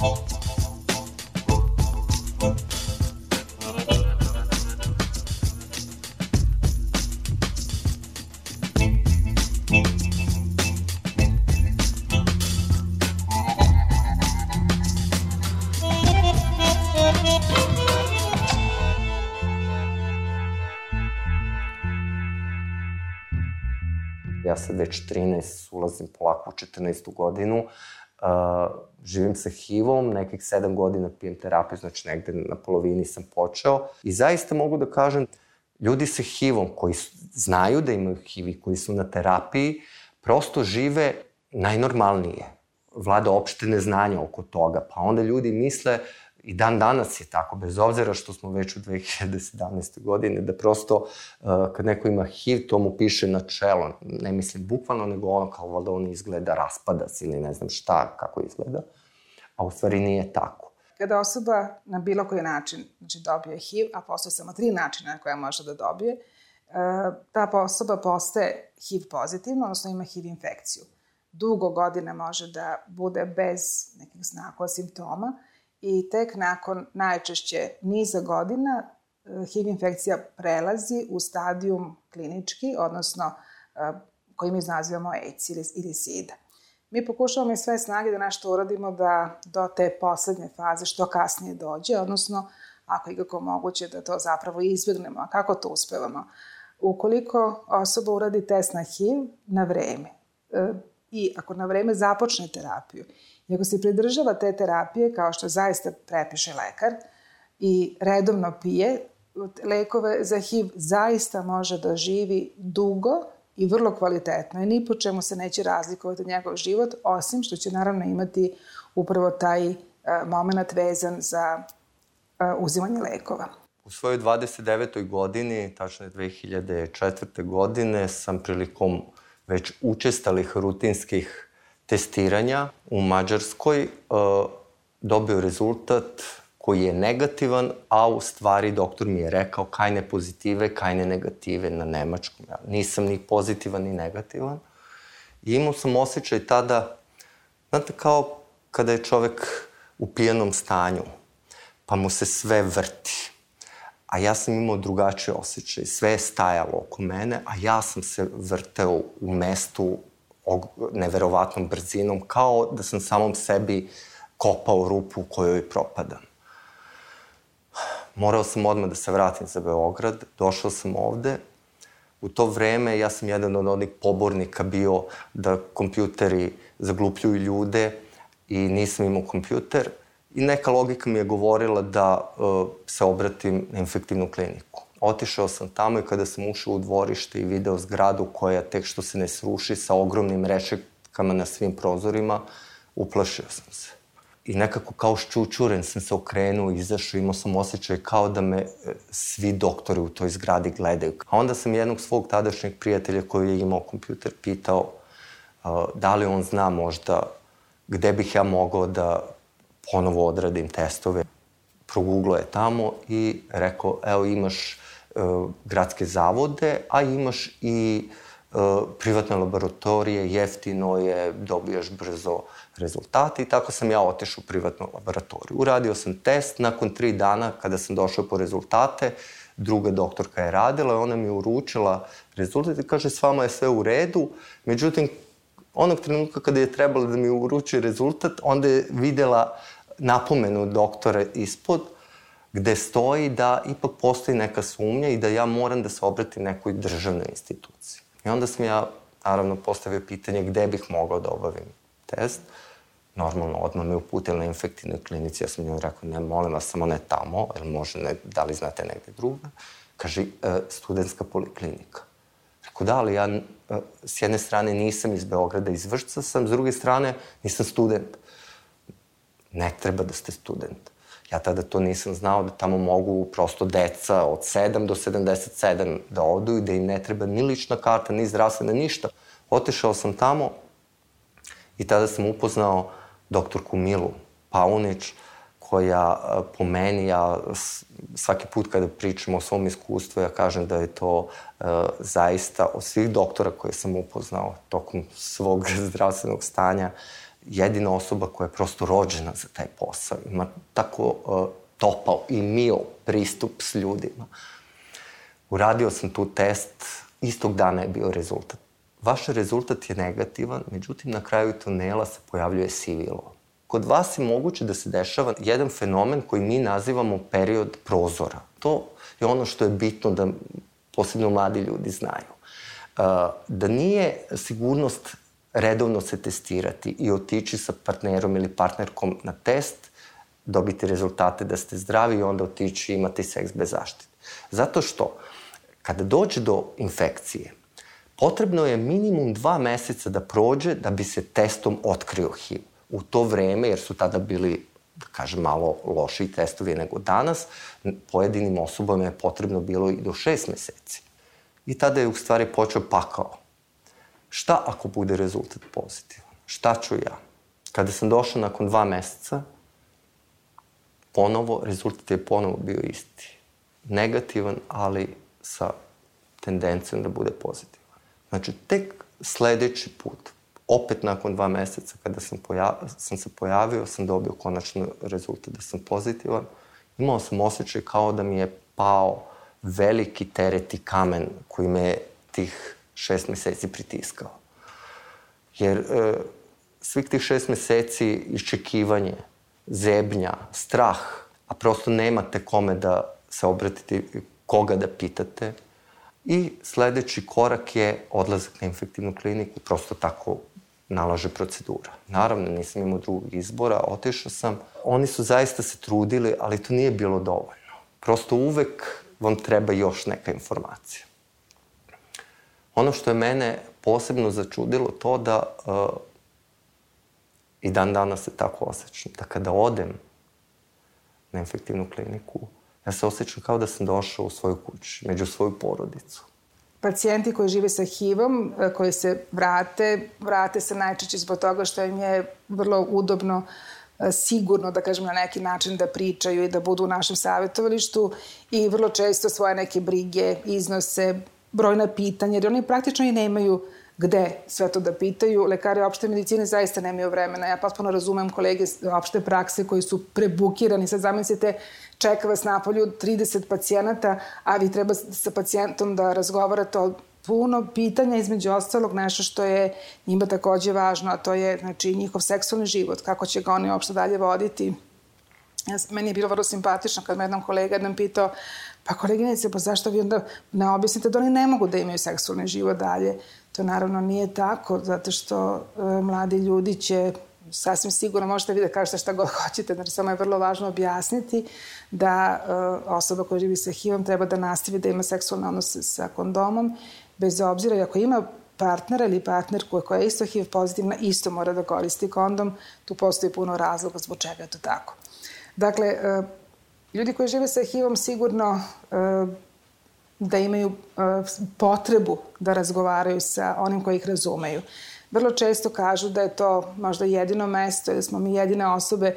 Ja sad već 13, ulazim polako u 14. godinu, živim sa HIV-om, nekih 7 godina pijem terapiju, znači negde na polovini sam počeo. I zaista mogu da kažem, ljudi sa HIV-om koji znaju da imaju HIV i koji su na terapiji, prosto žive najnormalnije. Vlada opšte neznanja oko toga, pa onda ljudi misle i dan danas je tako, bez obzira što smo već u 2017. godine, da prosto uh, kad neko ima HIV, to mu piše na čelo, ne mislim bukvalno, nego ono kao valjda on izgleda, raspada se ili ne znam šta, kako izgleda, a u stvari nije tako. Kada osoba na bilo koji način znači, dobije HIV, a postoje samo tri načina na koja može da dobije, uh, ta osoba postaje HIV pozitivna, odnosno ima HIV infekciju. Dugo godine može da bude bez nekih znakova, simptoma, i tek nakon najčešće niza godina eh, HIV infekcija prelazi u stadijum klinički, odnosno eh, koji mi nazivamo AIDS ili, ili SIDA. Mi pokušavamo i sve snage da nešto uradimo da do te poslednje faze što kasnije dođe, odnosno ako je kako moguće da to zapravo izbjegnemo. A kako to uspevamo? Ukoliko osoba uradi test na HIV na vreme eh, i ako na vreme započne terapiju I ako se pridržava te terapije, kao što zaista prepiše lekar, i redovno pije lekove za HIV, zaista može da živi dugo i vrlo kvalitetno i ni po čemu se neće razlikovati njegov život, osim što će naravno imati upravo taj uh, moment vezan za uh, uzimanje lekova. U svojoj 29. godini, tačno 2004. godine, sam prilikom već učestalih rutinskih testiranja u Mađarskoj uh, dobio rezultat koji je negativan, a u stvari doktor mi je rekao kajne pozitive, kajne negative na nemačkom. Ja nisam ni pozitivan ni negativan. I imao sam osjećaj tada, znate, kao kada je čovek u pijenom stanju, pa mu se sve vrti. A ja sam imao drugačiji osjećaj. Sve je stajalo oko mene, a ja sam se vrteo u mestu neverovatnom brzinom, kao da sam samom sebi kopao rupu u kojoj propadam. Morao sam odmah da se vratim za Beograd, došao sam ovde. U to vreme ja sam jedan od onih pobornika bio da kompjuteri zaglupljuju ljude i nisam imao kompjuter. I neka logika mi je govorila da uh, se obratim na infektivnu kliniku. Otišao sam tamo i kada sam ušao u dvorište i video zgradu koja tek što se ne sruši sa ogromnim rešetkama na svim prozorima, uplašio sam se. I nekako kao ščučuren sam se okrenuo, izašao, imao sam osjećaj kao da me e, svi doktori u toj zgradi gledaju. A onda sam jednog svog tadašnjeg prijatelja koji je imao kompjuter pitao da li on zna možda gde bih ja mogao da ponovo odradim testove. Proguglo je tamo i rekao, evo imaš E, gradske zavode, a imaš i e, privatne laboratorije, jeftino je, dobijaš brzo rezultate i tako sam ja otešao u privatnu laboratoriju. Uradio sam test, nakon tri dana kada sam došao po rezultate, druga doktorka je radila i ona mi je uručila rezultat i kaže s vama je sve u redu, međutim onog trenutka kada je trebala da mi uruči rezultat, onda je videla napomenu doktora ispod, gde stoji da ipak postoji neka sumnja i da ja moram da se obratim nekoj državnoj instituciji. I onda sam ja, naravno, postavio pitanje gde bih mogao da obavim test. Normalno, odmah me uputila na infektivnoj klinici, ja sam njoj rekao, ne, molim vas, samo ne tamo, ili može, ne, da li znate negde druga? Kaže, e, studentska poliklinika. Rekao, da, ali ja e, s jedne strane nisam iz Beograda, iz Vršca sam, s druge strane nisam student. Ne treba da ste student Ja tada to nisam znao da tamo mogu prosto deca od 7 do 77 da odu i da im ne treba ni lična karta, ni zdravstvena, ništa. Otešao sam tamo i tada sam upoznao doktorku Milu Paunić, koja po meni, ja svaki put kada pričam o svom iskustvu, ja kažem da je to uh, zaista od svih doktora koje sam upoznao tokom svog zdravstvenog stanja, jedina osoba koja je prosto rođena za taj posao. Ima tako uh, topao i mio pristup s ljudima. Uradio sam tu test, istog dana je bio rezultat. Vaš rezultat je negativan, međutim na kraju tunela se pojavljuje sivilo. Kod vas je moguće da se dešava jedan fenomen koji mi nazivamo period prozora. To je ono što je bitno da posebno mladi ljudi znaju. Uh, da nije sigurnost redovno se testirati i otići sa partnerom ili partnerkom na test, dobiti rezultate da ste zdravi i onda otići i imati seks bez zaštite. Zato što kada dođe do infekcije, potrebno je minimum dva meseca da prođe da bi se testom otkrio HIV. U to vreme, jer su tada bili da kažem, malo lošiji testovi nego danas, pojedinim osobama je potrebno bilo i do šest meseci. I tada je u stvari počeo pakao. Šta ako bude rezultat pozitivan? Šta ću ja? Kada sam došao nakon dva meseca, ponovo, rezultat je ponovo bio isti. Negativan, ali sa tendencijom da bude pozitivan. Znači, tek sledeći put, opet nakon dva meseca kada sam, pojav, sam se pojavio, sam dobio konačno rezultat da sam pozitivan. Imao sam osjećaj kao da mi je pao veliki teret i kamen koji me tih šest meseci pritiskao. Jer e, svih tih šest meseci iščekivanje, zebnja, strah, a prosto nemate kome da se obratite, koga da pitate. I sledeći korak je odlazak na infektivnu kliniku, prosto tako nalaže procedura. Naravno, nisam imao drugog izbora, otišao sam. Oni su zaista se trudili, ali to nije bilo dovoljno. Prosto uvek vam treba još neka informacija. Ono što je mene posebno začudilo to da uh, i dan danas se tako osjećam, da kada odem na infektivnu kliniku, ja se osjećam kao da sam došao u svoju kuću, među svoju porodicu. Pacijenti koji žive sa HIV-om, uh, koji se vrate, vrate se najčešće zbog toga što im je vrlo udobno uh, sigurno, da kažem, na neki način da pričaju i da budu u našem savjetovalištu i vrlo često svoje neke brige iznose brojna pitanja, jer oni praktično i nemaju gde sve to da pitaju. Lekari opšte medicine zaista nemaju vremena. Ja potpuno razumem kolege opšte prakse koji su prebukirani. Sad zamislite, čeka vas napolju 30 pacijenata, a vi treba sa pacijentom da razgovarate o puno pitanja, između ostalog nešto što je njima takođe važno, a to je znači, njihov seksualni život, kako će ga oni uopšte dalje voditi. Ja, meni je bilo vrlo simpatično kad me jedan kolega jedan pitao Pa koleginice, pa zašto vi onda ne objasnite da oni ne mogu da imaju seksualni život dalje? To naravno nije tako, zato što e, mladi ljudi će sasvim sigurno možete vi da kažete šta god hoćete, znači samo je vrlo važno objasniti da e, osoba koja živi sa HIV-om treba da nastavi da ima seksualni odnos sa kondomom, bez obzira ako ima partnera ili partnerku koja je isto HIV pozitivna, isto mora da koristi kondom, tu postoji puno razloga zbog čega je to tako. Dakle, e, ljudi koji žive sa HIV-om sigurno e, da imaju e, potrebu da razgovaraju sa onim koji ih razumeju. Vrlo često kažu da je to možda jedino mesto, da smo mi jedine osobe,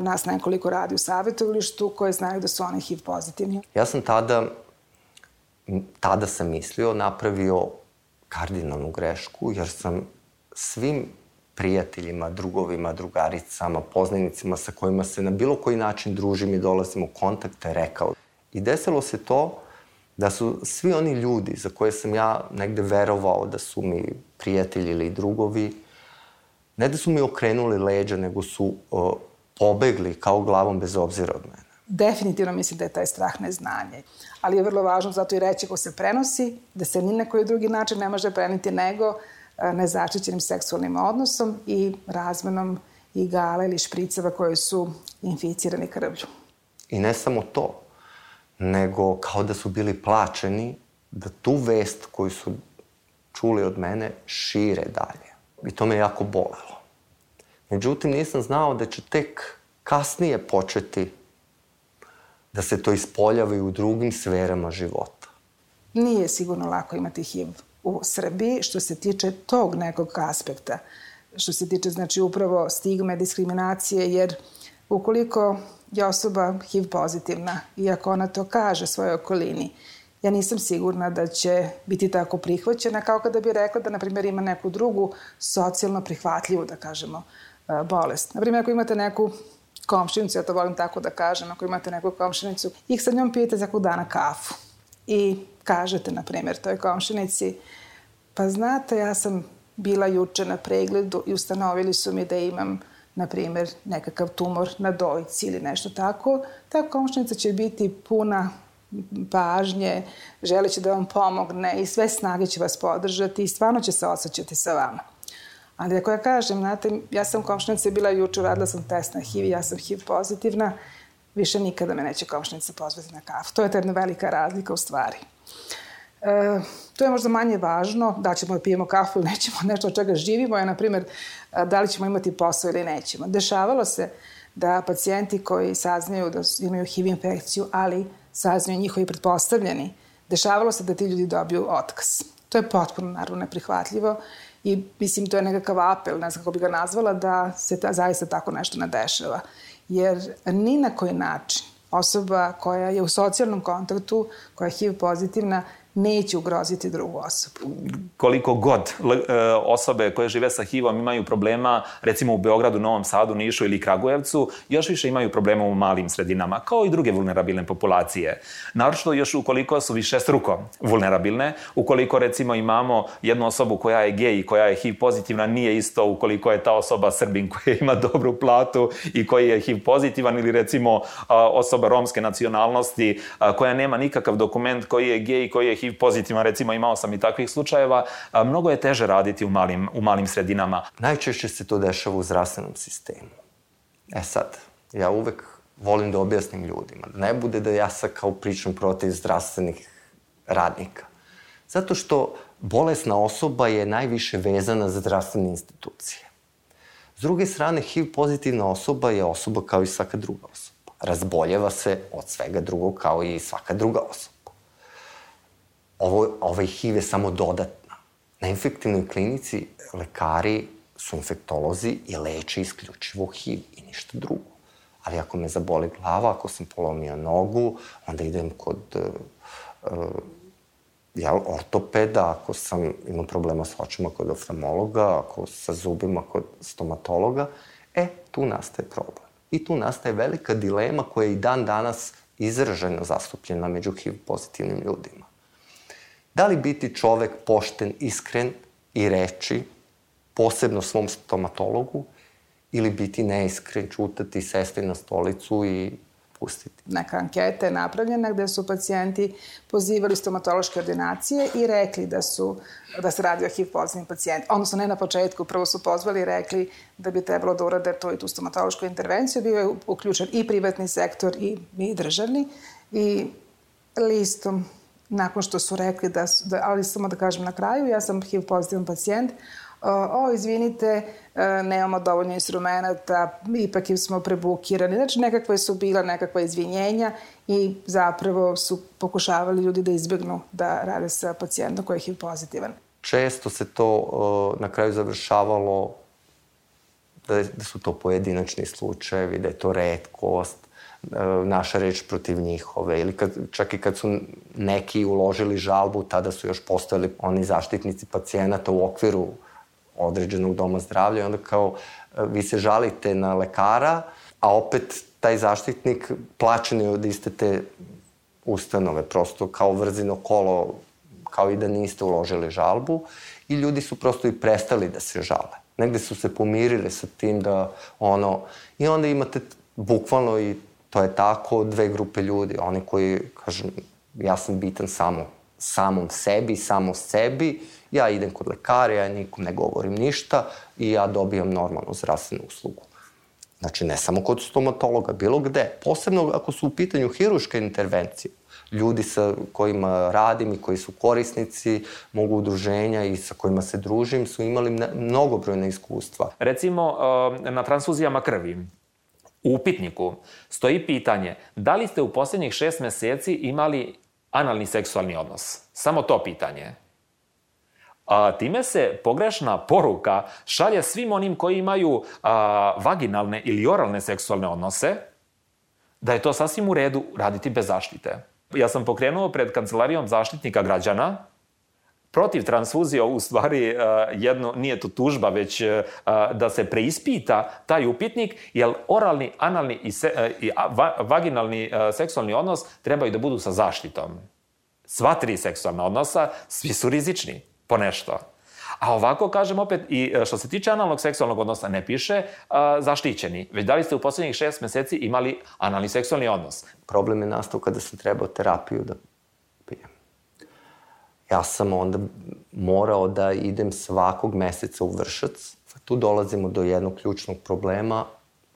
nas nekoliko radi u savjetovalištu, koje znaju da su oni HIV pozitivni. Ja sam tada, tada sam mislio, napravio kardinalnu grešku, jer sam svim prijateljima, drugovima, drugaricama, poznanicima sa kojima se na bilo koji način družim i dolazim u kontakte rekao. I desilo se to da su svi oni ljudi za koje sam ja negde verovao da su mi prijatelji ili drugovi, ne da su mi okrenuli leđa, nego su uh, pobegli kao glavom bez obzira od mene. Definitivno mislim da je taj strah neznanje. Ali je vrlo važno zato i reći ko se prenosi, da se ni na koji drugi način ne može preniti nego nezaštićenim seksualnim odnosom i razmenom igala ili špriceva koje su inficirani krvlju. I ne samo to, nego kao da su bili plaćeni da tu vest koju su čuli od mene šire dalje. I to me jako bolelo. Međutim, nisam znao da će tek kasnije početi da se to ispoljava i u drugim sferama života. Nije sigurno lako imati HIV u Srbiji što se tiče tog nekog aspekta, što se tiče znači upravo stigme, diskriminacije, jer ukoliko je osoba HIV pozitivna i ako ona to kaže svojoj okolini, ja nisam sigurna da će biti tako prihvaćena kao kada bi rekla da, na primjer, ima neku drugu socijalno prihvatljivu, da kažemo, bolest. Naprimjer, ako imate neku komšinicu, ja to volim tako da kažem, ako imate neku komšinicu, ih sa njom pijete za dana kafu i kažete, na primjer, toj komšinici, pa znate, ja sam bila juče na pregledu i ustanovili su mi da imam na primjer, nekakav tumor na dojci ili nešto tako, ta komšnica će biti puna pažnje, želeći da vam pomogne i sve snage će vas podržati i stvarno će se osjećati sa vama. Ali ako ja kažem, znate, ja sam komšnica bila juče, radila sam test na HIV, ja sam HIV pozitivna, više nikada me neće komšnica pozvati na kafu. To je ta jedna velika razlika u stvari. E, to je možda manje važno, da ćemo da pijemo kafu ili nećemo, nešto od čega živimo je, na primjer, da li ćemo imati posao ili nećemo. Dešavalo se da pacijenti koji saznaju da imaju HIV infekciju, ali saznaju njihovi pretpostavljeni, dešavalo se da ti ljudi dobiju otkaz. To je potpuno, naravno, neprihvatljivo i mislim to je nekakav apel, ne znam kako bi ga nazvala, da se ta, zaista tako nešto ne dešava. Jer ni na koji način osoba koja je u socijalnom kontaktu, koja je HIV pozitivna, neće ugroziti drugu osobu. Koliko god e, osobe koje žive sa HIV-om imaju problema, recimo u Beogradu, Novom Sadu, Nišu ili Kragujevcu, još više imaju problema u malim sredinama, kao i druge vulnerabilne populacije. Naročito još ukoliko su više struko vulnerabilne, ukoliko recimo imamo jednu osobu koja je gej i koja je HIV pozitivna, nije isto ukoliko je ta osoba Srbin koja ima dobru platu i koji je HIV pozitivan ili recimo osoba romske nacionalnosti koja nema nikakav dokument koji je gej i koji je HIV pozitivan, recimo imao sam i takvih slučajeva, mnogo je teže raditi u malim, u malim sredinama. Najčešće se to dešava u zdravstvenom sistemu. E sad, ja uvek volim da objasnim ljudima, da ne bude da ja sad kao pričam protiv zdravstvenih radnika. Zato što bolesna osoba je najviše vezana za zdravstvene institucije. S druge strane, HIV pozitivna osoba je osoba kao i svaka druga osoba. Razboljeva se od svega drugog kao i svaka druga osoba ovo, ovaj HIV je samo dodatna. Na infektivnoj klinici lekari su infektolozi i leče isključivo HIV i ništa drugo. Ali ako me zaboli glava, ako sam polomio nogu, onda idem kod uh, jel, ortopeda, ako sam imam problema s očima kod oftalmologa, ako sa zubima kod stomatologa, e, tu nastaje problem. I tu nastaje velika dilema koja je i dan danas izraženo zastupljena među HIV pozitivnim ljudima. Da li biti čovek pošten, iskren i reći, posebno svom stomatologu, ili biti neiskren, čutati, sesti na stolicu i pustiti. Neka anketa je napravljena gde su pacijenti pozivali stomatološke ordinacije i rekli da su da se radi o HIV pozitivnim pacijentima. Odnosno ne na početku, prvo su pozvali i rekli da bi trebalo da urade to i tu stomatološku intervenciju. Bio je uključen i privatni sektor i, i državni. I listom nakon što su rekli da, su, da ali samo da kažem na kraju, ja sam HIV pozitivan pacijent, o, izvinite, e, nemamo dovoljno instrumenta, ipak smo prebukirani. Znači, nekakve su bila nekakva izvinjenja i zapravo su pokušavali ljudi da izbjegnu da rade sa pacijentom koji je HIV pozitivan. Često se to na kraju završavalo da, da su to pojedinačni slučajevi, da je to redkost, naša reč protiv njihove ili kad, čak i kad su neki uložili žalbu, tada su još postojali oni zaštitnici pacijenata u okviru određenog doma zdravlja i onda kao e, vi se žalite na lekara, a opet taj zaštitnik plaćen je od iste te ustanove, prosto kao vrzino kolo, kao i da niste uložili žalbu i ljudi su prosto i prestali da se žale. Negde su se pomirili sa tim da ono, i onda imate bukvalno i to je tako dve grupe ljudi. Oni koji, kažem, ja sam bitan samo samom sebi, samo sebi, ja idem kod lekara, ja nikom ne govorim ništa i ja dobijam normalnu zdravstvenu uslugu. Znači, ne samo kod stomatologa, bilo gde. Posebno ako su u pitanju hiruške intervencije. Ljudi sa kojima radim i koji su korisnici mogu udruženja i sa kojima se družim su imali mnogobrojne iskustva. Recimo, na transfuzijama krvi U upitniku stoji pitanje da li ste u poslednjih šest meseci imali analni seksualni odnos. Samo to pitanje. A, time se pogrešna poruka šalje svim onim koji imaju a, vaginalne ili oralne seksualne odnose, da je to sasvim u redu raditi bez zaštite. Ja sam pokrenuo pred kancelarijom zaštitnika građana protiv transfuzije u stvari jedno, nije to tužba, već da se preispita taj upitnik, jer oralni, analni i, se, i vaginalni seksualni odnos trebaju da budu sa zaštitom. Sva tri seksualna odnosa, svi su rizični po nešto. A ovako, kažem opet, i e, što se tiče analnog seksualnog odnosa, ne piše a, zaštićeni, već da li ste u poslednjih šest meseci imali analni seksualni odnos? Problem je nastao kada sam trebao terapiju da. Ja sam onda morao da idem svakog meseca u vršac. Tu dolazimo do jednog ključnog problema,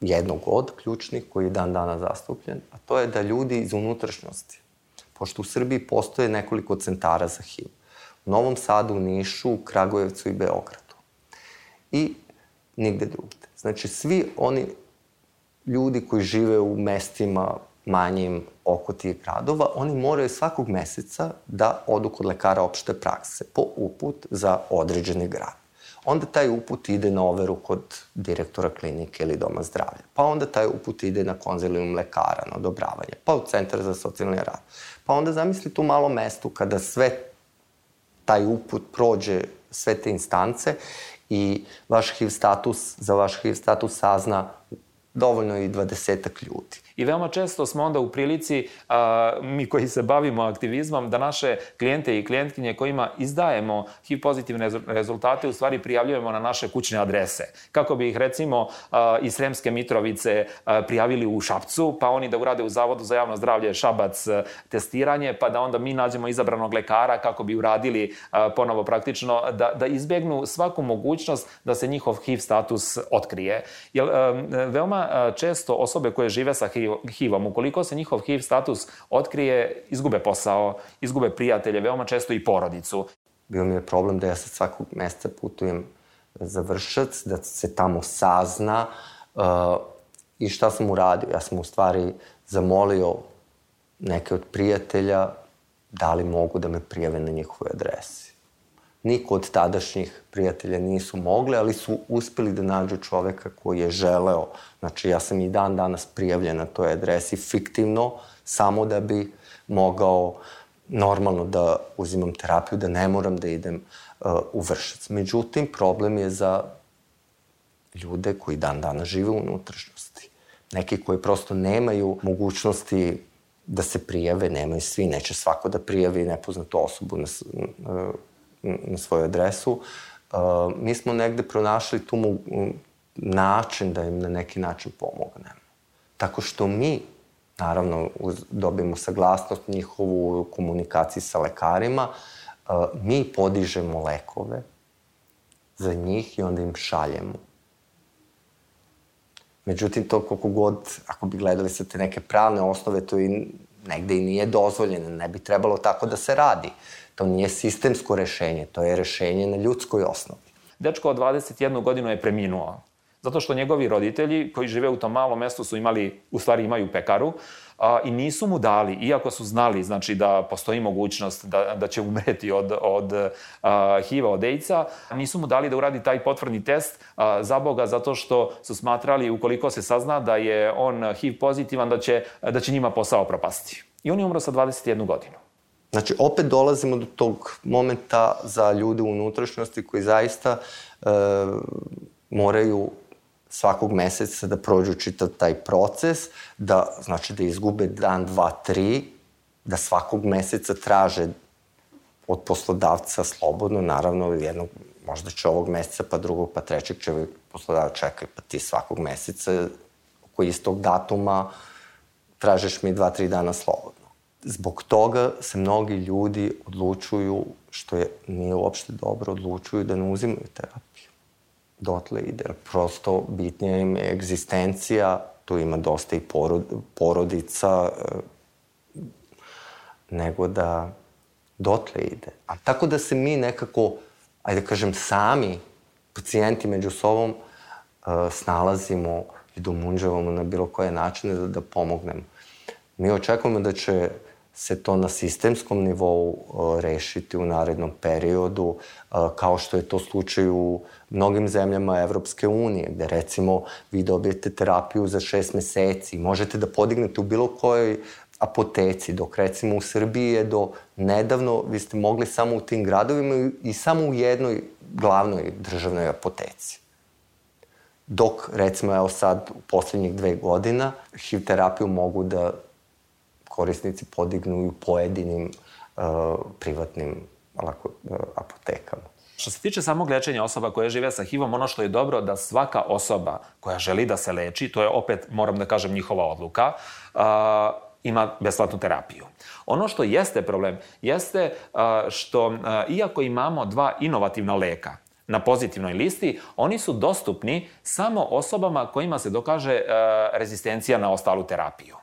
jednog od ključnih koji je dan dana zastupljen, a to je da ljudi iz unutrašnjosti, pošto u Srbiji postoje nekoliko centara za HIV, Novom Sadu, Nišu, Kragujevcu i Beogradu. I nigde drugde. Znači, svi oni ljudi koji žive u mestima manjim oko tih gradova, oni moraju svakog meseca da odu kod lekara opšte prakse po uput za određeni grad. Onda taj uput ide na overu kod direktora klinike ili doma zdravlja. Pa onda taj uput ide na konzilijum lekara, na odobravanje, pa u centar za socijalni rad. Pa onda zamisli tu malo mestu kada sve taj uput prođe sve te instance i vaš HIV status, za vaš HIV status sazna dovoljno i dvadesetak ljudi. I veoma često smo onda u prilici, a, mi koji se bavimo aktivizmom, da naše klijente i klijentkinje kojima izdajemo HIV pozitivne rezultate u stvari prijavljujemo na naše kućne adrese. Kako bi ih recimo a, iz Sremske Mitrovice a, prijavili u Šapcu, pa oni da urade u Zavodu za javno zdravlje Šabac testiranje, pa da onda mi nađemo izabranog lekara kako bi uradili a, ponovo praktično, da, da izbegnu svaku mogućnost da se njihov HIV status otkrije. Jer veoma često osobe koje žive sa HIV HIV-om. Ukoliko se njihov HIV status otkrije, izgube posao, izgube prijatelje, veoma često i porodicu. Bio mi je problem da ja sad svakog meseca putujem za vršac, da se tamo sazna uh, i šta sam uradio. Ja sam u stvari zamolio neke od prijatelja da li mogu da me prijave na njihove adresi. Niko od tadašnjih prijatelja nisu mogli, ali su uspeli da nađu čoveka koji je želeo. Znači, ja sam i dan danas prijavljen na toj adresi fiktivno, samo da bi mogao normalno da uzimam terapiju, da ne moram da idem uh, u vršac. Međutim, problem je za ljude koji dan danas žive u unutrašnjosti. Neki koji prosto nemaju mogućnosti da se prijave, nemaju svi, neće svako da prijavi nepoznatu osobu na, uh, na svoju adresu. Uh, mi smo negde pronašli tu način da im na neki način pomognemo. Tako što mi, naravno, uz, dobijemo saglasnost njihovu komunikaciji sa lekarima, uh, mi podižemo lekove za njih i onda im šaljemo. Međutim, to koliko god, ako bi gledali sa te neke pravne osnove, to i negde i nije dozvoljeno, ne bi trebalo tako da se radi. To nije sistemsko rešenje, to je rešenje na ljudskoj osnovi. Dečko od 21 godinu je preminuo. Zato što njegovi roditelji koji žive u tom malom mestu su imali, u stvari imaju pekaru, a, i nisu mu dali, iako su znali znači, da postoji mogućnost da, da će umreti od, od a, HIV-a, od AIDS-a, nisu mu dali da uradi taj potvrdni test a, za Boga zato što su smatrali ukoliko se sazna da je on HIV pozitivan da će, da će njima posao propasti. I on je umro sa 21 godinu. Znači, opet dolazimo do tog momenta za ljude u unutrašnjosti koji zaista e, moraju svakog meseca da prođu čitav taj proces, da, znači, da izgube dan, dva, tri, da svakog meseca traže od poslodavca slobodno, naravno, jednog, možda će ovog meseca, pa drugog, pa trećeg će poslodavac čekaj, pa ti svakog meseca, oko istog datuma, tražiš mi dva, tri dana slobodno zbog toga se mnogi ljudi odlučuju, što je, nije uopšte dobro, odlučuju da ne uzimaju terapiju. Dotle ide, prosto bitnija im je egzistencija, tu ima dosta i porod, porodica, e, nego da dotle ide. A tako da se mi nekako, ajde da kažem, sami pacijenti među sobom uh, snalazimo i domunđavamo na bilo koje načine da, da pomognemo. Mi očekujemo da će se to na sistemskom nivou uh, rešiti u narednom periodu, uh, kao što je to slučaj u mnogim zemljama Evropske unije, gde recimo vi dobijete terapiju za šest meseci, možete da podignete u bilo kojoj apoteci, dok recimo u Srbiji je do nedavno, vi ste mogli samo u tim gradovima i samo u jednoj glavnoj državnoj apoteci. Dok, recimo, evo sad, u poslednjih dve godina, HIV terapiju mogu da korisnici podignu u pojedinim uh, privatnim lako, uh, apotekama. Što se tiče samog lečenja osoba koje žive sa HIV-om, ono što je dobro da svaka osoba koja želi da se leči, to je opet, moram da kažem, njihova odluka, uh, ima besplatnu terapiju. Ono što jeste problem, jeste što iako imamo dva inovativna leka, na pozitivnoj listi, oni su dostupni samo osobama kojima se dokaže rezistencija na ostalu terapiju.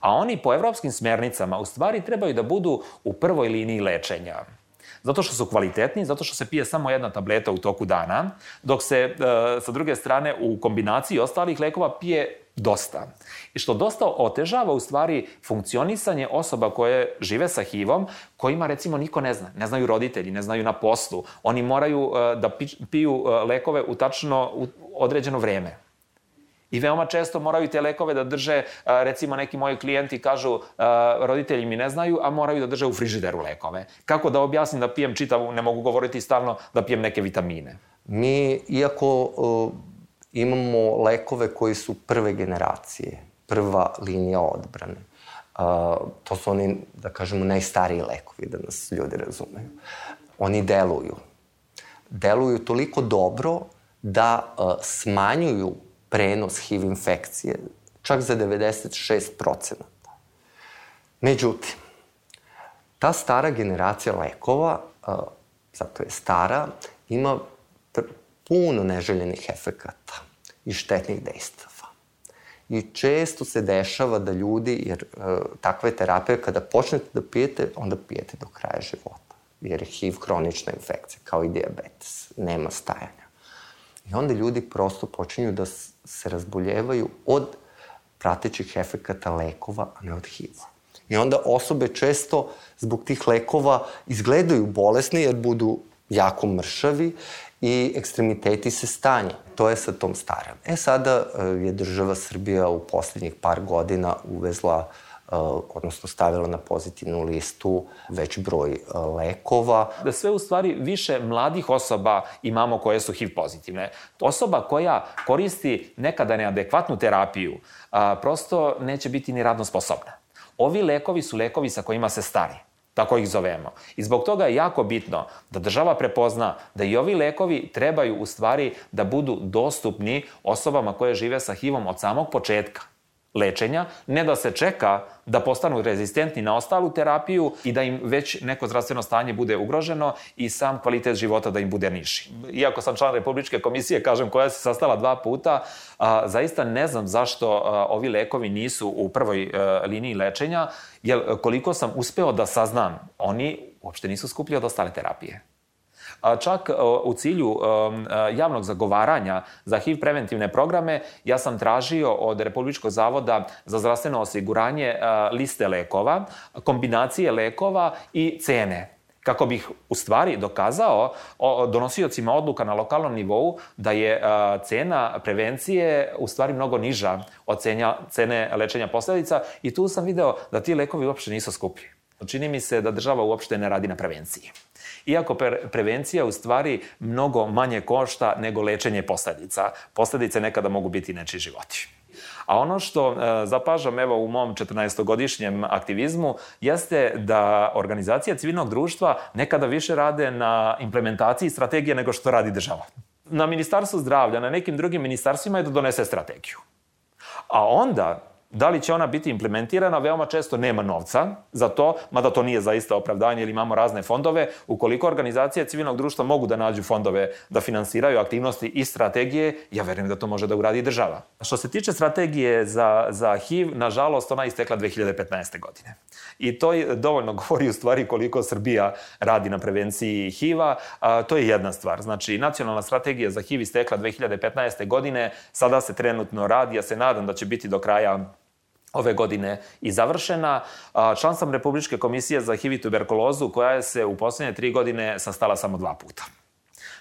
A oni po evropskim smernicama u stvari trebaju da budu u prvoj liniji lečenja. Zato što su kvalitetni, zato što se pije samo jedna tableta u toku dana, dok se sa druge strane u kombinaciji ostalih lekova pije dosta. I što dosta otežava u stvari funkcionisanje osoba koje žive sa HIV-om, kojima recimo niko ne zna. Ne znaju roditelji, ne znaju na poslu. Oni moraju uh, da piju uh, lekove u tačno u određeno vreme. I veoma često moraju te lekove da drže, uh, recimo neki moji klijenti kažu roditelji mi ne znaju, a moraju da drže u frižideru lekove. Kako da objasnim da pijem čitavu, ne mogu govoriti stalno, da pijem neke vitamine? Mi, iako imamo lekove koji su prve generacije, prva linija odbrane. Uh, to su oni, da kažemo, najstariji lekovi, da nas ljudi razumeju. Oni deluju. Deluju toliko dobro da uh, smanjuju prenos HIV infekcije čak za 96%. Međutim, ta stara generacija lekova, zato je stara, ima puno neželjenih efekata i štetnih dejstava. I često se dešava da ljudi, jer e, takve terapije, kada počnete da pijete, onda pijete do kraja života. Jer je HIV kronična infekcija, kao i diabetes. Nema stajanja. I onda ljudi prosto počinju da se razboljevaju od pratećih efekata lekova, a ne od HIV-a. I onda osobe često zbog tih lekova izgledaju bolesni jer budu jako mršavi i ekstremiteti se stanje. To je sa tom starom. E sada e, je država Srbija u poslednjih par godina uvezla e, odnosno stavila na pozitivnu listu već broj e, lekova. Da sve u stvari više mladih osoba imamo koje su HIV pozitivne. Osoba koja koristi nekada neadekvatnu terapiju a, prosto neće biti ni radno sposobna. Ovi lekovi su lekovi sa kojima se stari tako ih zovemo. I zbog toga je jako bitno da država prepozna da i ovi lekovi trebaju u stvari da budu dostupni osobama koje žive sa HIV-om od samog početka lečenja, ne da se čeka da postanu rezistentni na ostalu terapiju i da im već neko zdravstveno stanje bude ugroženo i sam kvalitet života da im bude niži. Iako sam član Republičke komisije, kažem, koja se sastala dva puta, a, zaista ne znam zašto a, ovi lekovi nisu u prvoj a, liniji lečenja, jer koliko sam uspeo da saznam, oni uopšte nisu skuplji od ostale terapije. Čak u cilju javnog zagovaranja za HIV preventivne programe, ja sam tražio od Republičkog zavoda za zdravstveno osiguranje liste lekova, kombinacije lekova i cene kako bih u stvari dokazao donosiocima odluka na lokalnom nivou da je cena prevencije u stvari mnogo niža od cenja, cene lečenja posledica i tu sam video da ti lekovi uopšte nisu skuplji. Čini mi se da država uopšte ne radi na prevenciji. Iako pre prevencija u stvari mnogo manje košta nego lečenje posledica. Posledice nekada mogu biti nečiji životi. A ono što e, zapažam evo u mom 14-godišnjem aktivizmu jeste da organizacija civilnog društva nekada više rade na implementaciji strategije nego što radi država. Na Ministarstvu zdravlja, na nekim drugim ministarstvima je da donese strategiju. A onda Da li će ona biti implementirana, veoma često nema novca za to, mada to nije zaista opravdanje ili imamo razne fondove. Ukoliko organizacije civilnog društva mogu da nađu fondove da finansiraju aktivnosti i strategije, ja verujem da to može da uradi država. Što se tiče strategije za, za HIV, nažalost, ona istekla 2015. godine. I to je dovoljno govori u stvari koliko Srbija radi na prevenciji HIV-a. To je jedna stvar. Znači, nacionalna strategija za HIV istekla 2015. godine, sada se trenutno radi, ja se nadam da će biti do kraja ove godine i završena. Član sam Republičke komisije za HIV i tuberkulozu koja je se u poslednje tri godine sastala samo dva puta.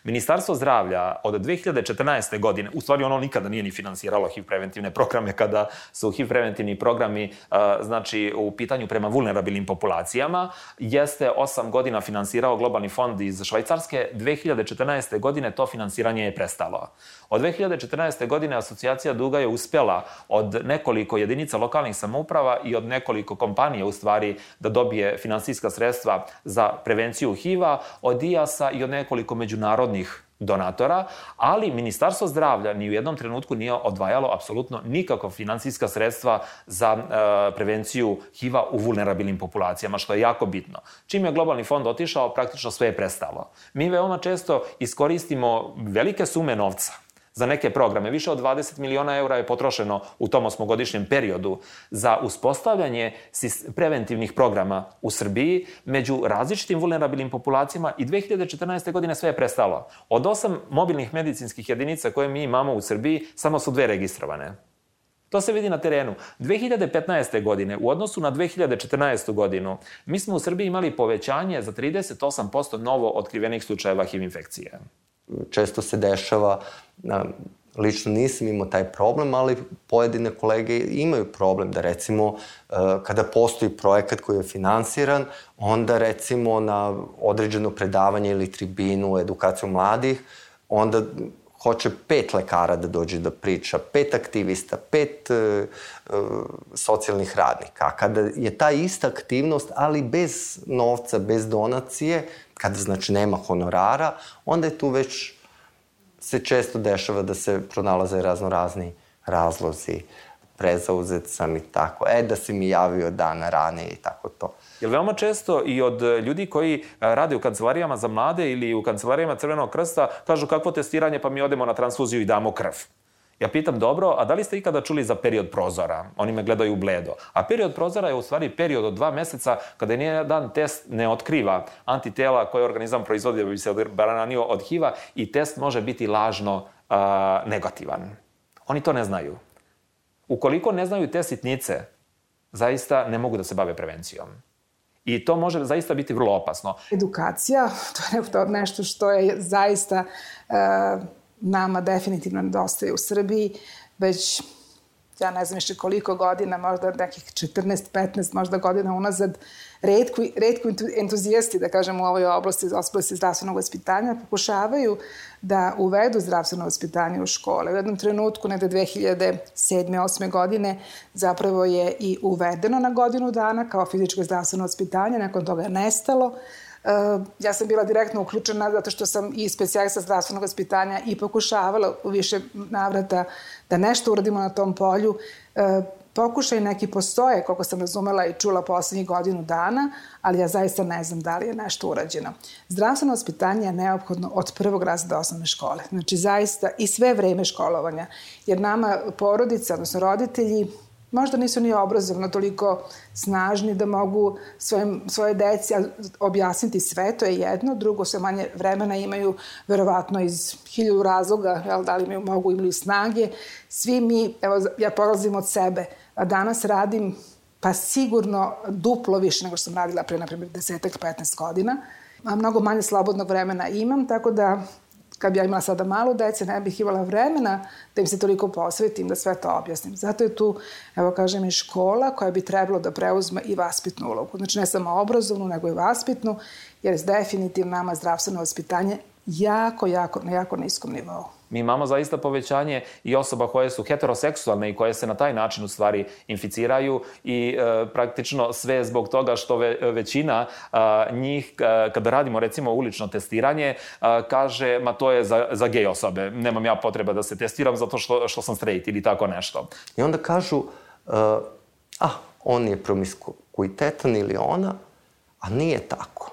Ministarstvo zdravlja od 2014. godine, u stvari ono nikada nije ni finansiralo HIV preventivne programe kada su HIV preventivni programi znači u pitanju prema vulnerabilnim populacijama, jeste 8 godina finansirao globalni fond iz Švajcarske, 2014. godine to finansiranje je prestalo. Od 2014. godine asocijacija Duga je uspjela od nekoliko jedinica lokalnih samouprava i od nekoliko kompanija u stvari da dobije finansijska sredstva za prevenciju HIV-a, od IAS-a i od nekoliko međunarodnih donatora, ali Ministarstvo zdravlja ni u jednom trenutku nije odvajalo apsolutno nikakva finansijska sredstva za e, prevenciju HIV-a u vulnerabilnim populacijama, što je jako bitno. Čim je globalni fond otišao, praktično sve je prestalo. Mi veoma često iskoristimo velike sume novca za neke programe. Više od 20 miliona eura je potrošeno u tom osmogodišnjem periodu za uspostavljanje preventivnih programa u Srbiji među različitim vulnerabilnim populacijama i 2014. godine sve je prestalo. Od osam mobilnih medicinskih jedinica koje mi imamo u Srbiji, samo su dve registrovane. To se vidi na terenu. 2015. godine u odnosu na 2014. godinu mi smo u Srbiji imali povećanje za 38% novo otkrivenih slučajeva HIV infekcije često se dešava, lično nisam imao taj problem, ali pojedine kolege imaju problem da recimo e, kada postoji projekat koji je finansiran, onda recimo na određeno predavanje ili tribinu, edukaciju mladih, onda hoće pet lekara da dođe da priča, pet aktivista, pet e, e, socijalnih radnika. A kada je ta ista aktivnost, ali bez novca, bez donacije, kada znači nema honorara, onda je tu već se često dešava da se pronalaze razno razni razlozi, prezauzet sam i tako, e da si mi javio dana ranije i tako to. Jer veoma često i od ljudi koji rade u kancelarijama za mlade ili u kancelarijama Crvenog krsta kažu kakvo testiranje pa mi odemo na transfuziju i damo krv. Ja pitam, dobro, a da li ste ikada čuli za period prozora? Oni me gledaju bledo. A period prozora je u stvari period od dva meseca kada nijedan test ne otkriva antitela koje organizam proizvodi da bi se odbranio od HIV-a i test može biti lažno negativan. Oni to ne znaju. Ukoliko ne znaju te sitnice, zaista ne mogu da se bave prevencijom. I to može zaista biti vrlo opasno. Edukacija, to je nešto što je zaista uh, nama definitivno nedostaje u Srbiji, već ja ne znam više koliko godina, možda nekih 14, 15, možda godina unazad, redko, redko entuzijasti, da kažem, u ovoj oblasti, oblasti zdravstvenog vaspitanja, pokušavaju da uvedu zdravstveno vaspitanje u škole. U jednom trenutku, negde 2007. 8. godine, zapravo je i uvedeno na godinu dana kao fizičko zdravstveno vaspitanje, nakon toga je nestalo. Uh, ja sam bila direktno uključena zato što sam i specijalista zdravstvenog vaspitanja i pokušavala u više navrata da nešto uradimo na tom polju. Pokušaj neki postoje, koliko sam razumela i čula poslednjih godinu dana, ali ja zaista ne znam da li je nešto urađeno. Zdravstveno vaspitanje je neophodno od prvog razreda osnovne škole. Znači zaista i sve vreme školovanja. Jer nama porodica, odnosno roditelji, možda nisu ni obrazovno toliko snažni da mogu svojim, svoje deci objasniti sve, to je jedno, drugo sve manje vremena imaju verovatno iz hiljadu razloga, jel, da li imaju, mogu imaju snage. Svi mi, evo ja polazim od sebe, danas radim pa sigurno duplo više nego što sam radila pre, na primjer, desetak, 15 godina. A mnogo manje slobodnog vremena imam, tako da kad bi ja imala sada malo dece, ne bih imala vremena da im se toliko posvetim, da sve to objasnim. Zato je tu, evo kažem, i škola koja bi trebalo da preuzme i vaspitnu ulogu. Znači ne samo obrazovnu, nego i vaspitnu, jer definitivno nama zdravstveno vaspitanje jako, jako, na jako niskom nivou. Mi imamo zaista povećanje i osoba koje su heteroseksualne i koje se na taj način u stvari inficiraju i e, praktično sve zbog toga što ve, većina a, njih, a, kada radimo recimo ulično testiranje, a, kaže ma to je za, za gej osobe, nemam ja potreba da se testiram zato što, što sam straight ili tako nešto. I onda kažu, uh, ah, on je promiskuitetan ili ona, a nije tako.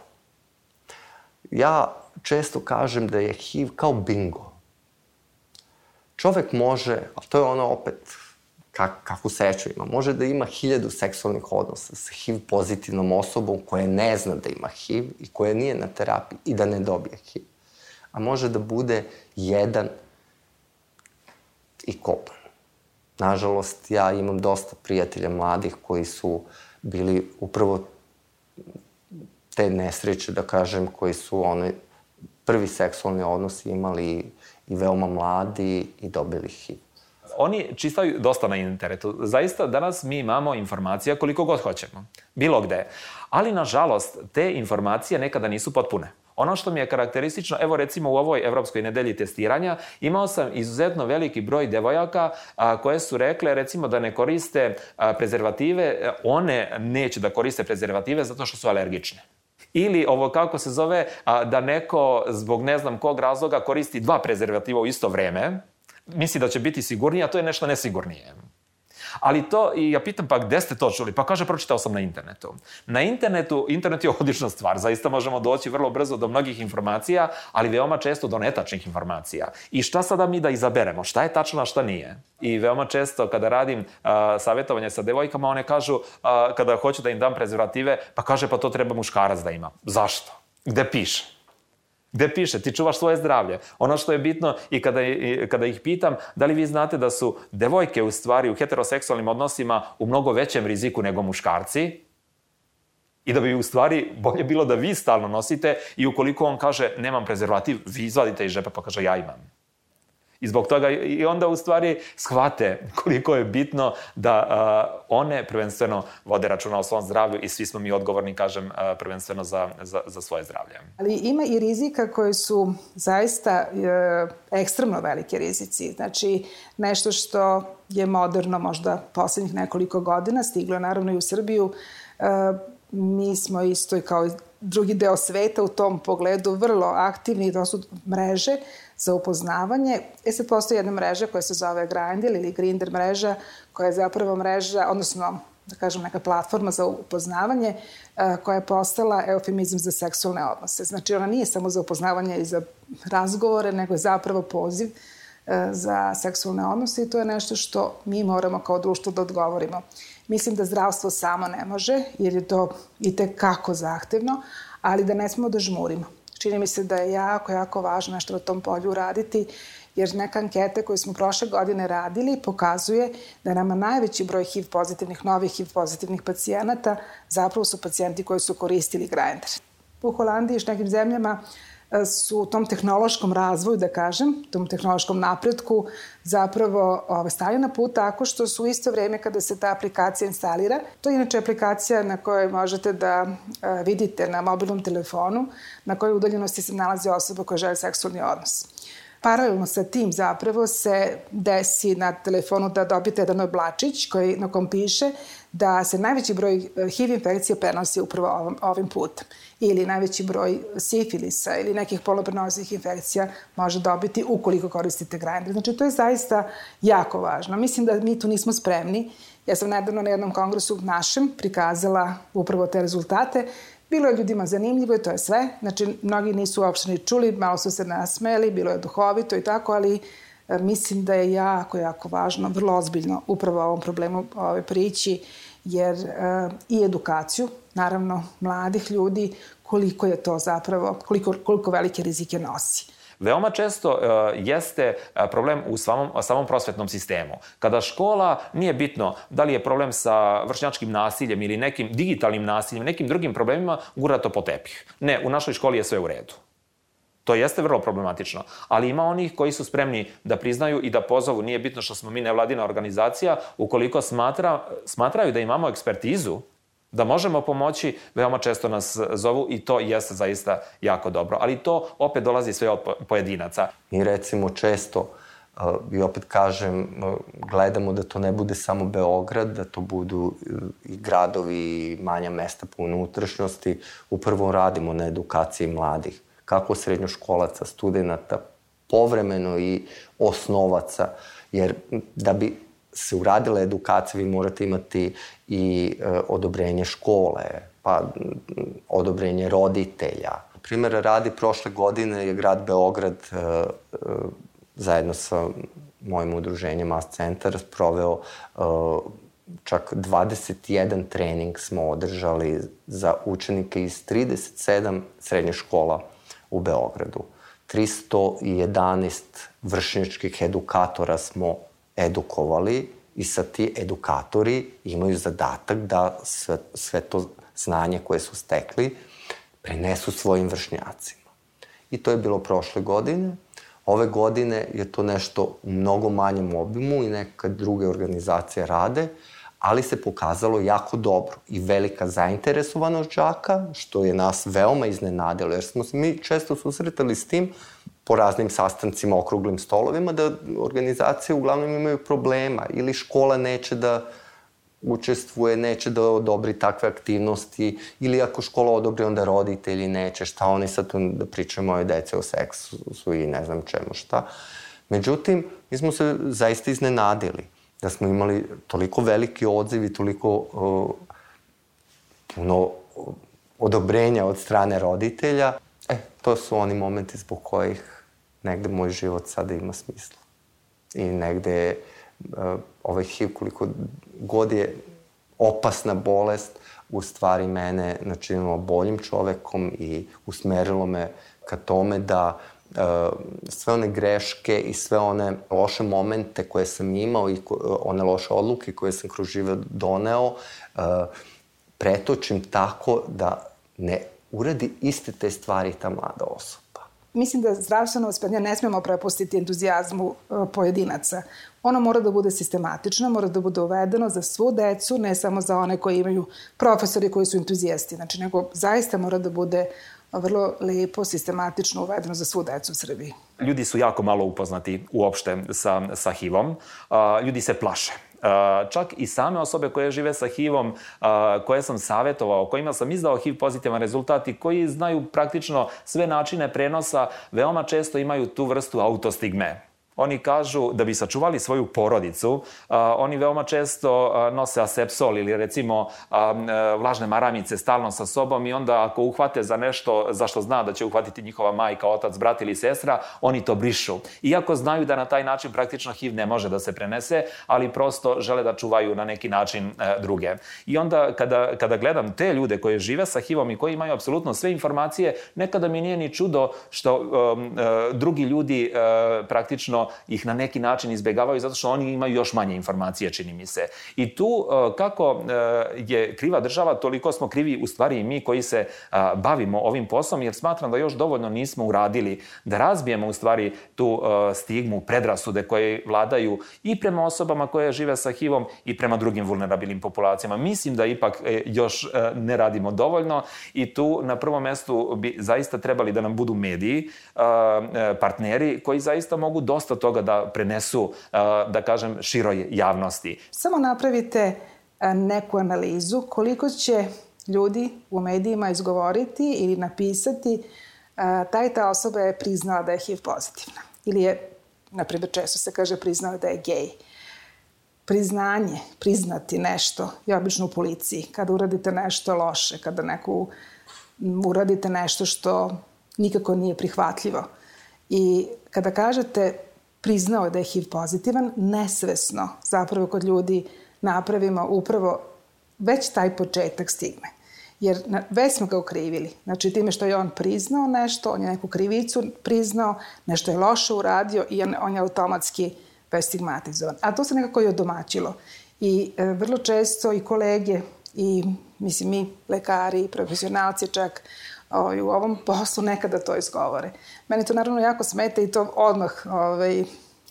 Ja često kažem da je HIV kao bingo. Čovek može, a to je ono opet kak, kakvu sreću ima, može da ima hiljadu seksualnih odnosa sa HIV pozitivnom osobom koja ne zna da ima HIV i koja nije na terapiji i da ne dobije HIV. A može da bude jedan i kopan. Nažalost, ja imam dosta prijatelja mladih koji su bili upravo te nesreće, da kažem, koji su one prvi seksualni odnos imali i veoma mladi i dobili HIV. Oni čistaju dosta na internetu. Zaista, danas mi imamo informacija koliko god hoćemo. Bilo gde. Ali, nažalost, te informacije nekada nisu potpune. Ono što mi je karakteristično, evo recimo u ovoj Evropskoj nedelji testiranja, imao sam izuzetno veliki broj devojaka a, koje su rekle recimo da ne koriste a, prezervative, one neće da koriste prezervative zato što su alergične. Ili ovo kako se zove, a, da neko zbog ne znam kog razloga koristi dva prezervativa u isto vreme, misli da će biti sigurnije, a to je nešto nesigurnije. Ali to, i ja pitam pa gde ste to čuli? Pa kaže, pročitao sam na internetu. Na internetu, internet je odlična stvar, zaista možemo doći vrlo brzo do mnogih informacija, ali veoma često do netačnih informacija. I šta sada mi da izaberemo? Šta je tačno, a šta nije? I veoma često kada radim a, savjetovanje sa devojkama, one kažu, a, kada hoću da im dam prezervative, pa kaže, pa to treba muškarac da ima. Zašto? Gde piše? Gde piše, ti čuvaš svoje zdravlje. Ono što je bitno i kada, i kada ih pitam, da li vi znate da su devojke u stvari u heteroseksualnim odnosima u mnogo većem riziku nego muškarci, I da bi u stvari bolje bilo da vi stalno nosite i ukoliko on kaže nemam prezervativ, vi izvadite iz žepa pa kaže ja imam. I zbog toga i onda u stvari shvate koliko je bitno da uh, one prvenstveno vode računa o svom zdravlju i svi smo mi odgovorni, kažem, uh, prvenstveno za, za, za svoje zdravlje. Ali ima i rizika koji su zaista uh, ekstremno velike rizici. Znači, nešto što je moderno možda poslednjih nekoliko godina, stiglo naravno i u Srbiju, uh, mi smo isto i kao drugi deo sveta u tom pogledu vrlo aktivni, to su mreže za upoznavanje. E sad postoji jedna mreža koja se zove Grindr ili Grinder mreža, koja je zapravo mreža, odnosno da kažem, neka platforma za upoznavanje koja je postala eufemizam za seksualne odnose. Znači, ona nije samo za upoznavanje i za razgovore, nego je zapravo poziv za seksualne odnose i to je nešto što mi moramo kao društvo da odgovorimo. Mislim da zdravstvo samo ne može, jer je to i tekako zahtevno, ali da ne smemo da žmurimo. Čini mi se da je jako, jako važno nešto na tom polju raditi, jer neka anketa koju smo prošle godine radili pokazuje da nama najveći broj HIV pozitivnih, novih HIV pozitivnih pacijenata zapravo su pacijenti koji su koristili Grindr. U Holandiji i nekim zemljama su u tom tehnološkom razvoju, da kažem, tom tehnološkom napretku zapravo ove, stali na put tako što su u isto vreme kada se ta aplikacija instalira, to je inače aplikacija na kojoj možete da a, vidite na mobilnom telefonu na kojoj udaljenosti se nalazi osoba koja želi seksualni odnos. Paralelno sa tim zapravo se desi na telefonu da dobijete jedan oblačić koji, na kom piše da se najveći broj eh, HIV infekcija prenosi upravo ovim, ovim putem ili najveći broj sifilisa ili nekih poloprenosnih infekcija može dobiti ukoliko koristite Grindr. Znači, to je zaista jako važno. Mislim da mi tu nismo spremni. Ja sam nedavno na jednom kongresu našem prikazala upravo te rezultate. Bilo je ljudima zanimljivo i to je sve. Znači, mnogi nisu uopšte ni čuli, malo su se nasmeli, bilo je duhovito i tako, ali mislim da je jako, jako važno, vrlo ozbiljno upravo ovom problemu ove prići, jer e, i edukaciju, naravno, mladih ljudi, koliko je to zapravo, koliko, koliko velike rizike nosi. Veoma često uh, jeste problem u samom, samom prosvetnom sistemu. Kada škola, nije bitno da li je problem sa vršnjačkim nasiljem ili nekim digitalnim nasiljem, nekim drugim problemima, gura to po tepih. Ne, u našoj školi je sve u redu. To jeste vrlo problematično, ali ima onih koji su spremni da priznaju i da pozovu, nije bitno što smo mi nevladina organizacija, ukoliko smatra, smatraju da imamo ekspertizu, da možemo pomoći, veoma često nas zovu i to jeste zaista jako dobro. Ali to opet dolazi sve od pojedinaca. Mi recimo često i opet kažem, gledamo da to ne bude samo Beograd, da to budu i gradovi i manja mesta po unutrašnjosti. Upravo radimo na edukaciji mladih, kako srednjoškolaca, studenta, povremeno i osnovaca, jer da bi se uradila edukacija, vi morate imati i e, odobrenje škole, pa odobrenje roditelja. Primer radi prošle godine je grad Beograd e, e, zajedno sa mojim udruženjem Mass Centar proveo e, čak 21 trening smo održali za učenike iz 37 srednjih škola u Beogradu. 311 vršničkih edukatora smo edukovali i sad ti edukatori imaju zadatak da sve, sve to znanje koje su stekli prenesu svojim vršnjacima. i to je bilo prošle godine. Ove godine je to nešto u mnogo manjem obimu i neka druge organizacije rade, ali se pokazalo jako dobro i velika zainteresovanost džaka, što je nas veoma iznenadilo, jer smo se mi često susretali s tim po raznim sastancima, okruglim stolovima, da organizacije uglavnom imaju problema ili škola neće da učestvuje, neće da odobri takve aktivnosti ili ako škola odobri, onda roditelji neće, šta oni sad tu da pričaju moje dece o seksu i ne znam čemu šta. Međutim, mi smo se zaista iznenadili da smo imali toliko veliki odziv i toliko uh, puno odobrenja od strane roditelja. E, to su oni momenti zbog kojih negde moj život sada ima smisla. I negde uh, ovaj HIV, koliko god je opasna bolest, u stvari mene načinilo boljim čovekom i usmerilo me ka tome da uh, sve one greške i sve one loše momente koje sam imao i one loše odluke koje sam kroz život doneo, uh, pretočim tako da ne uradi iste te stvari ta mlada osoba. Mislim da zdravstveno vaspitanje ne smemo prepustiti entuzijazmu e, pojedinaca. Ono mora da bude sistematično, mora da bude uvedeno za svu decu, ne samo za one koji imaju profesori koji su entuzijasti. Znači, nego zaista mora da bude vrlo lepo, sistematično uvedeno za svu decu u Srbiji. Ljudi su jako malo upoznati uopšte sa, sa HIV-om. Ljudi se plaše čak i same osobe koje žive sa HIV-om, koje sam savjetovao, kojima sam izdao HIV pozitivan rezultat i koji znaju praktično sve načine prenosa, veoma često imaju tu vrstu autostigme. Oni kažu da bi sačuvali svoju porodicu, a, oni veoma često a, nose asepsol ili recimo a, vlažne maramice stalno sa sobom i onda ako uhvate za nešto za što zna da će uhvatiti njihova majka, otac, brat ili sestra, oni to brišu. Iako znaju da na taj način praktično HIV ne može da se prenese, ali prosto žele da čuvaju na neki način e, druge. I onda kada, kada gledam te ljude koje žive sa HIV-om i koji imaju apsolutno sve informacije, nekada mi nije ni čudo što e, drugi ljudi e, ih na neki način izbegavaju zato što oni imaju još manje informacije, čini mi se. I tu e, kako e, je kriva država, toliko smo krivi u stvari i mi koji se e, bavimo ovim poslom, jer smatram da još dovoljno nismo uradili da razbijemo u stvari tu stigmu, predrasude koje vladaju i prema osobama koje žive sa HIV-om i prema drugim vulnerabilnim populacijama. Mislim da ipak još ne radimo dovoljno i tu na prvom mestu bi zaista trebali da nam budu mediji, partneri koji zaista mogu dosta dosta toga da prenesu, da kažem, široj javnosti. Samo napravite neku analizu koliko će ljudi u medijima izgovoriti ili napisati ta i ta osoba je priznala da je HIV pozitivna. Ili je, na primjer, često se kaže priznala da je gej. Priznanje, priznati nešto je obično u policiji. Kada uradite nešto loše, kada neku uradite nešto što nikako nije prihvatljivo. I kada kažete priznao da je HIV pozitivan, nesvesno zapravo kod ljudi napravimo upravo već taj početak stigme. Jer na, već smo ga ukrivili. Znači, time što je on priznao nešto, on je neku krivicu priznao, nešto je loše uradio i on, on je automatski već stigmatizovan. A to se nekako i odomaćilo. I e, vrlo često i kolege i, mislim, mi, lekari, profesionalci čak, ovaj, u ovom poslu nekada to izgovore. Meni to naravno jako smeta i to odmah ovaj,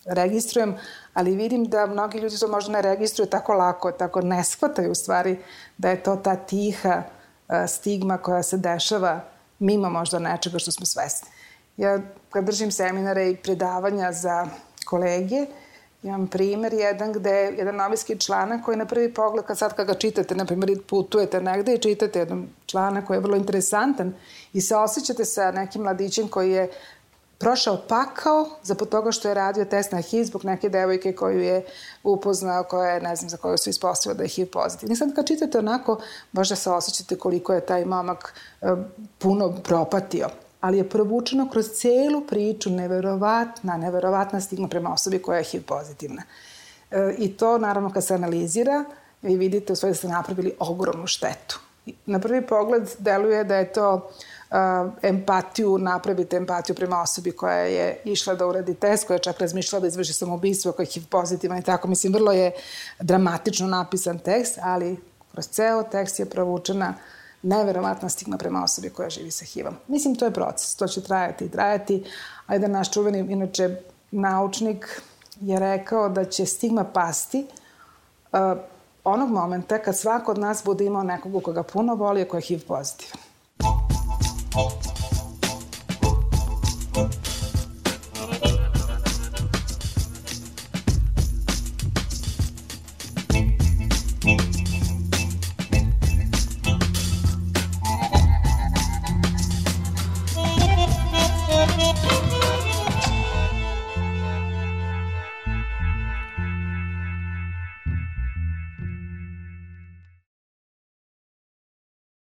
registrujem, ali vidim da mnogi ljudi to možda ne registruju tako lako, tako ne shvataju u stvari da je to ta tiha stigma koja se dešava mimo možda nečega što smo svesni. Ja kad držim seminare i predavanja za kolege, Imam primer jedan gde je jedan novinski članak koji na prvi pogled, kad sad kad ga čitate, na primjer putujete negde i čitate jedan članak koji je vrlo interesantan i se osjećate sa nekim mladićem koji je prošao pakao za toga što je radio test na HIV zbog neke devojke koju je upoznao, koja je, ne znam, za koju su ispostavili da je HIV pozitivni. Sad kad čitate onako, možda se osjećate koliko je taj momak e, puno propatio ali je provučeno kroz celu priču neverovatna, neverovatna stigma prema osobi koja je HIV pozitivna. E, I to, naravno, kad se analizira, vi vidite u svojoj da ste napravili ogromnu štetu. Na prvi pogled deluje da je to uh, empatiju, napravite empatiju prema osobi koja je išla da uradi test, koja je čak razmišljala da izvrši samoubistvo, koja je HIV pozitivan i tako. Mislim, vrlo je dramatično napisan tekst, ali kroz ceo tekst je provučena neverovatna stigma prema osobi koja živi sa HIV-om. Mislim, to je proces, to će trajati i trajati, a jedan naš čuveni, inače, naučnik je rekao da će stigma pasti uh, onog momenta kad svako od nas bude imao nekog koga puno voli, a ko je HIV pozitivan.